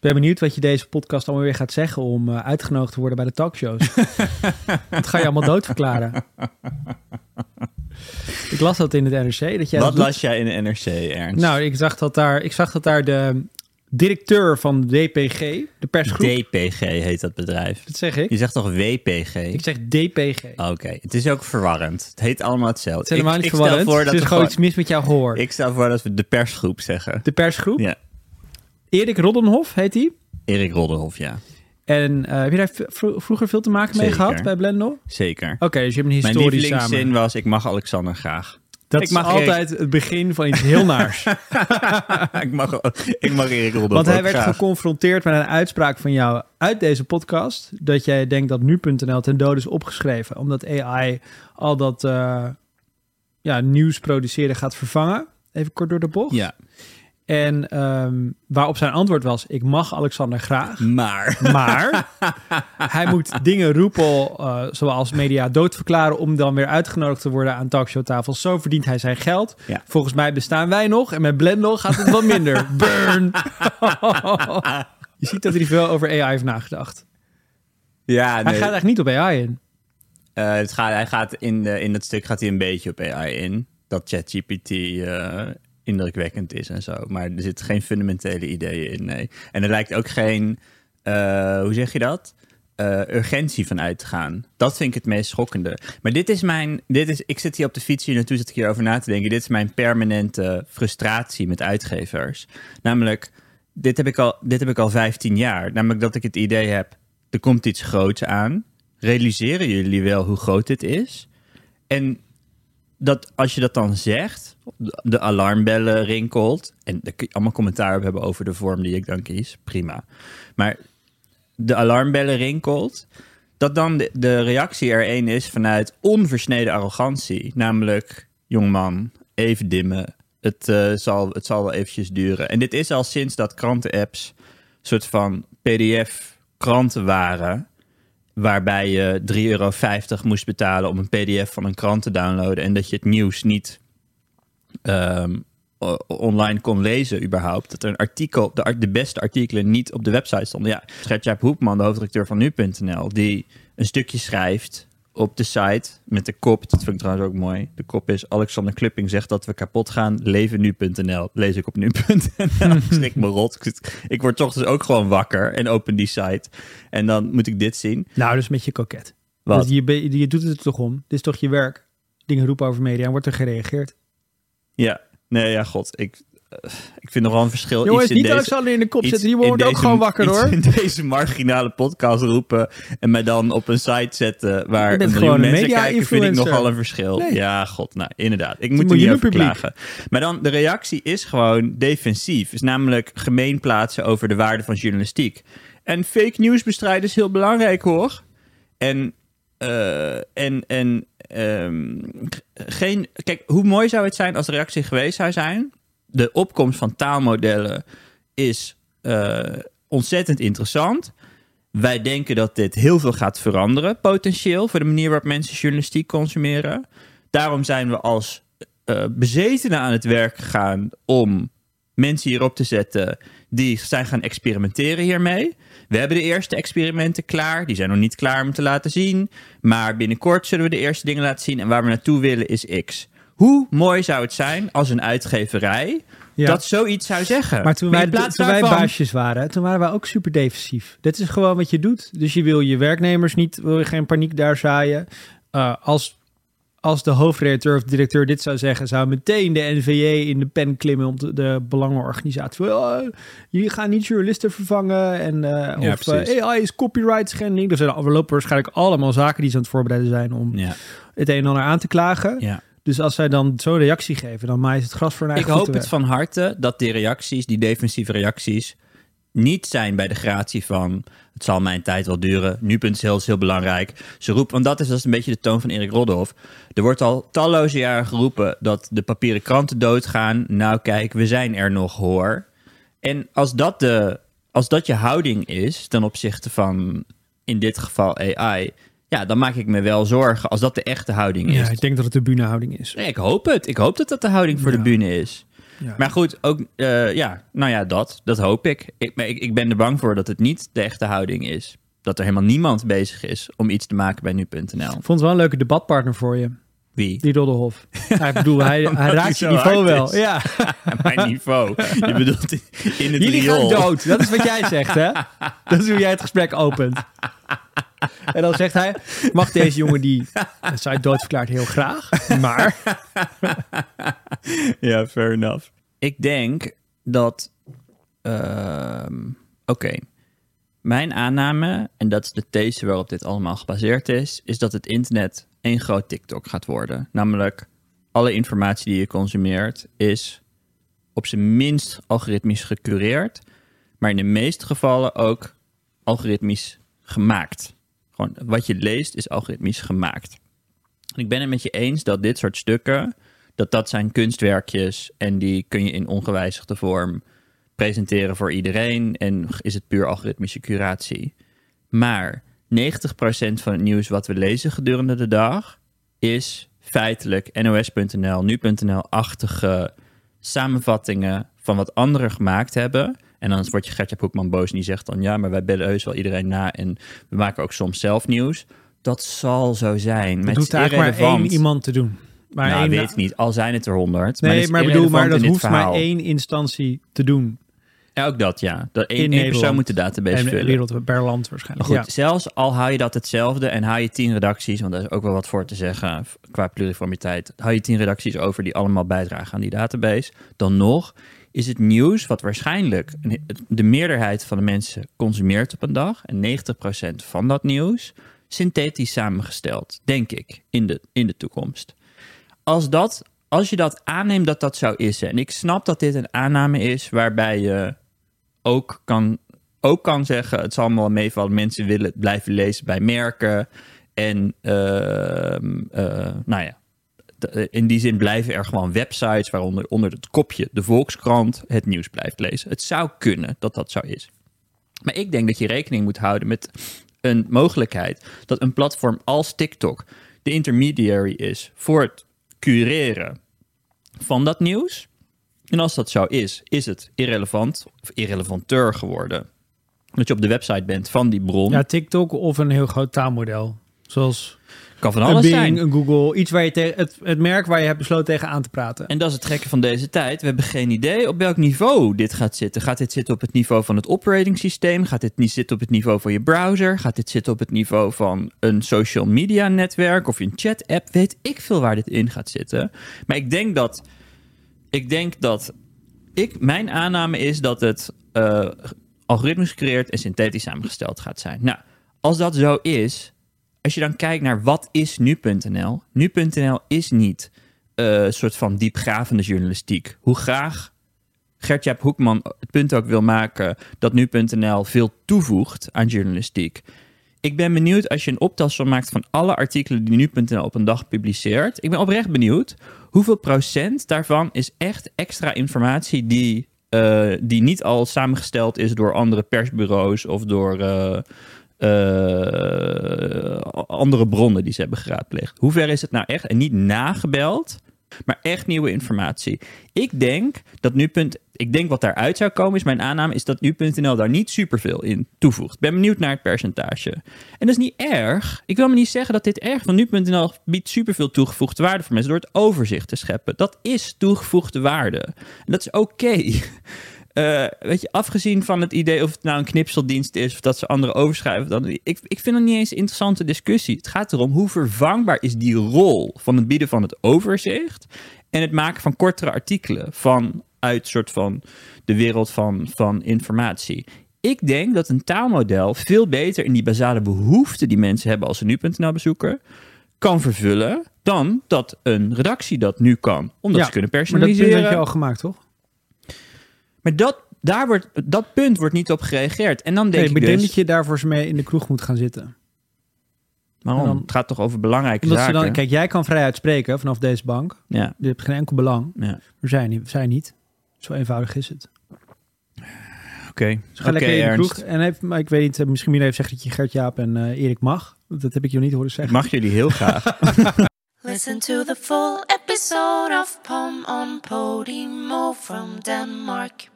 Ik ben benieuwd wat je deze podcast allemaal weer gaat zeggen om uh, uitgenodigd te worden bij de talkshows. Wat ga je allemaal doodverklaren? ik las dat in het NRC. Dat jij Wat dat las jij in de NRC, Ernst? Nou, ik zag dat daar, ik zag dat daar de directeur van DPG, de persgroep. DPG heet dat bedrijf. Dat zeg ik. Je zegt toch WPG? Ik zeg DPG. Oké, het is ook verwarrend. Het heet allemaal hetzelfde. Het is helemaal ik, niet ik stel verwarrend. voor Het dat is we gewoon gewoon- iets mis met jouw gehoor. Ik stel voor dat we de persgroep zeggen. De persgroep. Ja, Erik Roddenhoff heet hij. Erik Rodderhoff, ja. En eh, heb je daar vroeger veel te maken mee Zeker. gehad bij Blendel? Zeker. Oké, dus je hebt een Mijn historie samen. was, ik mag Alexander graag. Dat ik is mag altijd het begin van iets heel naars. ik, mag, ik mag Erik Rodderhoff Want hij werd graag. geconfronteerd met een uitspraak van jou uit deze podcast. Dat jij denkt dat nu.nl ten dode is opgeschreven. Omdat AI al dat eh, ja, nieuws produceren gaat vervangen. Even kort door de bocht. Ja, En ehm, waarop zijn antwoord was: Ik mag Alexander graag. maar... Maar hij moet dingen roepen eh, zoals media doodverklaren om dan weer uitgenodigd te worden aan talkshowtafels. Zo verdient hij zijn geld. Ja. Volgens mij bestaan wij nog en met Blendel gaat het wat minder. Burn! Je ziet dat hij veel over AI heeft nagedacht. Ja, Hij nee. gaat eigenlijk niet op AI in. Eh, het gaat, hij gaat in, de, in dat stuk gaat hij een beetje op AI in. Dat ChatGPT eh, indrukwekkend is en zo. Maar er zitten geen fundamentele ideeën in, nee. En er lijkt ook geen, eh, hoe zeg je dat? Eh, urgentie van uit te gaan. Dat vind ik het meest schokkende. Maar dit is mijn, dit is, ik zit hier op de fiets hier naartoe, zit ik hierover na te denken. Dit is mijn permanente frustratie met uitgevers. Namelijk, dit heb ik al, dit heb ik al 15 jaar. Namelijk dat ik het idee heb, er komt iets groots aan. Realiseren jullie wel hoe groot dit is? En dat als je dat dan zegt, de alarmbellen rinkelt. En daar kun je allemaal commentaar op hebben over de vorm die ik dan kies. Prima. Maar de alarmbellen rinkelt. Dat dan de, reactie er één is vanuit onversneden arrogantie. Namelijk, jongman, even dimmen. Het, eh, zal, het zal wel eventjes duren. En dit is al sinds dat krantenapps soort van PDF-kranten waren waarbij je 3,50 euro moest betalen om een pdf van een krant te downloaden en dat je het nieuws niet ehm, online kon lezen überhaupt. Dat er een artikel, de, de beste artikelen niet op de website stonden. Ja, Gertjaap Hoepman, de hoofdredacteur van nu.nl, die een stukje schrijft op de site met de kop, dat vind ik trouwens ook mooi. De kop is Alexander Klupping zegt dat we kapot gaan, leven nu.nl. Lees ik op nu.nl. ik schrik me rot. Ik word toch dus ook gewoon wakker en open die site. En dan moet ik dit zien. Nou, is een beetje koket. Wat? Dus je, je doet het er toch om. Dit is toch je werk. Dingen roepen over media en wordt er gereageerd. Ja, nee, ja, god. Ik, ik vind nogal een verschil. Jongens, iets in niet deze, Alexander in de kop zetten. Die wordt ook gewoon wakker hoor. in deze marginale podcast roepen en mij dan op een site zetten waar een miljoen een mensen kijken, vind ik nogal een verschil. Nee. Ja, god, nou, inderdaad. Ik moet er niet over klagen. Maar dan, de reactie is gewoon defensief. Is namelijk gemeen plaatsen over de waarde van journalistiek. En fake news bestrijden is heel belangrijk hoor. En, eh, en, en ehm, geen. Kijk, hoe mooi zou het zijn als de reactie geweest zou zijn? De opkomst van taalmodellen is eh, ontzettend interessant. Wij denken dat dit heel veel gaat veranderen, potentieel, voor de manier waarop mensen journalistiek consumeren. Daarom zijn we als bezetenen aan het werk gegaan om mensen hierop te zetten die zijn gaan experimenteren hiermee. We hebben de eerste experimenten klaar. Die zijn nog niet klaar om te laten zien. Maar binnenkort zullen we de eerste dingen laten zien. En waar we naartoe willen is X. Hoe mooi zou het zijn als een uitgeverij Ja. dat zoiets zou zeggen? Maar toen wij, toen wij baasjes waren, toen waren wij ook super defensief. Dit is gewoon wat je doet. Dus je wil je werknemers niet, wil je geen paniek daar zaaien. Uh, als, als de hoofdredacteur of directeur dit zou zeggen, zou meteen de NVJ in de pen klimmen om de, de belangenorganisatie. Oh, jullie gaan niet journalisten vervangen en uh, Ja, of uh, AI is copyright schending. Dus er lopen waarschijnlijk allemaal zaken die ze aan het voorbereiden zijn om Ja, het een en ander aan te klagen. ja. Dus als zij dan zo'n reactie geven, dan maait het gras voor hun Ik hoop het weg. van harte dat die reacties, die defensieve reacties, niet zijn bij de gratie van het zal mijn tijd wel duren. Nu.nl is heel belangrijk. Ze roepen, want dat is, dat is een beetje de toon van Erik Rodolf. Er wordt al talloze jaren geroepen dat de papieren kranten doodgaan. Nou kijk, we zijn er nog hoor. En als dat, de, als dat je houding is ten opzichte van in dit geval AI, ja, dan maak ik me wel zorgen als dat de echte houding is. Ja, ik denk dat het de bühnehouding is. Nee, ik hoop het. Ik hoop dat dat de houding voor Ja. de bühne is. Ja. Maar goed, ook, eh, ja, nou ja, dat, dat hoop ik. Ik, maar ik. ik ben er bang voor dat het niet de echte houding is. Dat er helemaal niemand bezig is om iets te maken bij nu.nl. Ik vond het wel een leuke debatpartner voor je, Wie? die Dodderhof. ja, ik bedoel, hij, hij raakt je niveau wel. is. Ja. Mijn niveau. Je bedoelt in het Jullie gaan dood. Dat is wat jij zegt, hè? Dat is hoe jij het gesprek opent. En dan zegt hij, mag deze jongen die zij doodverklaart heel graag, maar... Ja, fair enough. Ik denk dat. ehm, Oké. Mijn aanname, en dat is de these waarop dit allemaal gebaseerd is, is dat het internet één groot TikTok gaat worden. Namelijk, alle informatie die je consumeert is op zijn minst algoritmisch gecureerd, maar in de meeste gevallen ook algoritmisch gemaakt. Wat je leest is algoritmisch gemaakt. Ik ben het met je eens dat dit soort stukken, dat dat zijn kunstwerkjes en die kun je in ongewijzigde vorm presenteren voor iedereen en is het puur algoritmische curatie. Maar 90% van het nieuws wat we lezen gedurende de dag is feitelijk NOS.nl, nu.nl-achtige samenvattingen van wat anderen gemaakt hebben. En dan wordt je Gertja Hoekman boos en die zegt dan... ja, maar wij bellen heus wel iedereen na en we maken ook soms zelf nieuws. Dat zal zo zijn. Het hoeft eigenlijk maar één iemand te doen. Maar nou, één, weet ik niet. Al zijn het er honderd. Nee, maar, bedoel, maar dat hoeft maar één instantie te doen. Ja, ook dat, ja. Dat één, persoon moet de database En vullen. wereld per land waarschijnlijk. Maar goed, Ja. zelfs al hou je dat hetzelfde en hou je tien redacties, want daar is ook wel wat voor te zeggen qua pluriformiteit, hou je tien redacties over die allemaal bijdragen aan die database, dan nog is het nieuws wat waarschijnlijk de meerderheid van de mensen consumeert op een dag, en 90% van dat nieuws, synthetisch samengesteld, denk ik, in de, in de toekomst. Als, dat, als je dat aanneemt dat dat zo is, en ik snap dat dit een aanname is waarbij je ook kan, ook kan zeggen: het zal allemaal meevallen. Mensen willen blijven lezen bij merken. En eh, nou ja, in die zin blijven er gewoon websites waaronder onder het kopje de Volkskrant het nieuws blijft lezen. Het zou kunnen dat dat zo is. Maar ik denk dat je rekening moet houden met een mogelijkheid dat een platform als TikTok de intermediary is voor het cureren van dat nieuws. En als dat zo is, is het irrelevant of irrelevanteur geworden. Dat je op de website bent van die bron. ja, TikTok of een heel groot taalmodel. Zoals kan van een alles Bing, zijn. een Google. Iets waar je tegen het, het merk waar je hebt besloten tegen aan te praten. En dat is het gekke van deze tijd. We hebben geen idee op welk niveau dit gaat zitten. Gaat dit zitten op het niveau van het operating systeem? Gaat dit niet zitten op het niveau van je browser? Gaat dit zitten op het niveau van een social media netwerk of een chat app? Weet ik veel waar dit in gaat zitten. Maar ik denk dat. Ik denk dat. Ik, mijn aanname is dat het eh algoritmisch gecreëerd en synthetisch samengesteld gaat zijn. Nou, als dat zo is, als je dan kijkt naar wat is nu.nl, nu.nl is niet eh, een soort van diepgravende journalistiek. Hoe graag Gertjaap Hoekman het punt ook wil maken dat nu.nl veel toevoegt aan journalistiek. Ik ben benieuwd als je een optelsom maakt van alle artikelen die nu.nl op een dag publiceert. Ik ben oprecht benieuwd hoeveel procent daarvan is echt extra informatie die, eh, die niet al samengesteld is door andere persbureaus of door eh, andere bronnen die ze hebben geraadpleegd. Hoe ver is het nou echt? En niet nagebeld, maar echt nieuwe informatie. Ik denk dat nu. Punt, ik denk wat daaruit zou komen, is mijn aanname, is dat nu.nl daar niet superveel in toevoegt. Ben benieuwd naar het percentage. En dat is niet erg. Ik wil me niet zeggen dat dit erg van nu.nl biedt superveel toegevoegde waarde voor mensen door het overzicht te scheppen. Dat is toegevoegde waarde. En dat is oké. Eh, weet je, afgezien van het idee of het nou een knipseldienst is of dat ze anderen overschrijven, dan, ik, ik vind het niet eens een interessante discussie. Het gaat erom hoe vervangbaar is die rol van het bieden van het overzicht en het maken van kortere artikelen vanuit soort van de wereld van, van informatie. Ik denk dat een taalmodel veel beter in die basale behoeften die mensen hebben als ze nu.nl bezoeken, kan vervullen dan dat een redactie dat nu kan. Omdat Ja, ze kunnen maar dat personaliseren. punt had je al gemaakt, toch? Maar dat, daar wordt, dat punt wordt niet op gereageerd. En dan denk Nee, ik ik denk dus... dat je daarvoor mee in de kroeg moet gaan zitten. Waarom? dan- het gaat toch over belangrijke Omdat ze zaken? dan, kijk, jij kan vrij uitspreken vanaf deze bank. Ja, Je hebt geen enkel belang. ja. Maar zij niet. Zij niet. Zo eenvoudig is het. Oké. Dus ga Oké, lekker in de Ernst. kroeg. En heeft, maar ik weet niet, eh, misschien even zeggen dat je Gert-Jaap en eh, Erik mag. Dat heb ik je nog niet horen Ik zeggen. mag jullie heel graag. Listen to the full episode episode of Pom on Podimo from Denmark.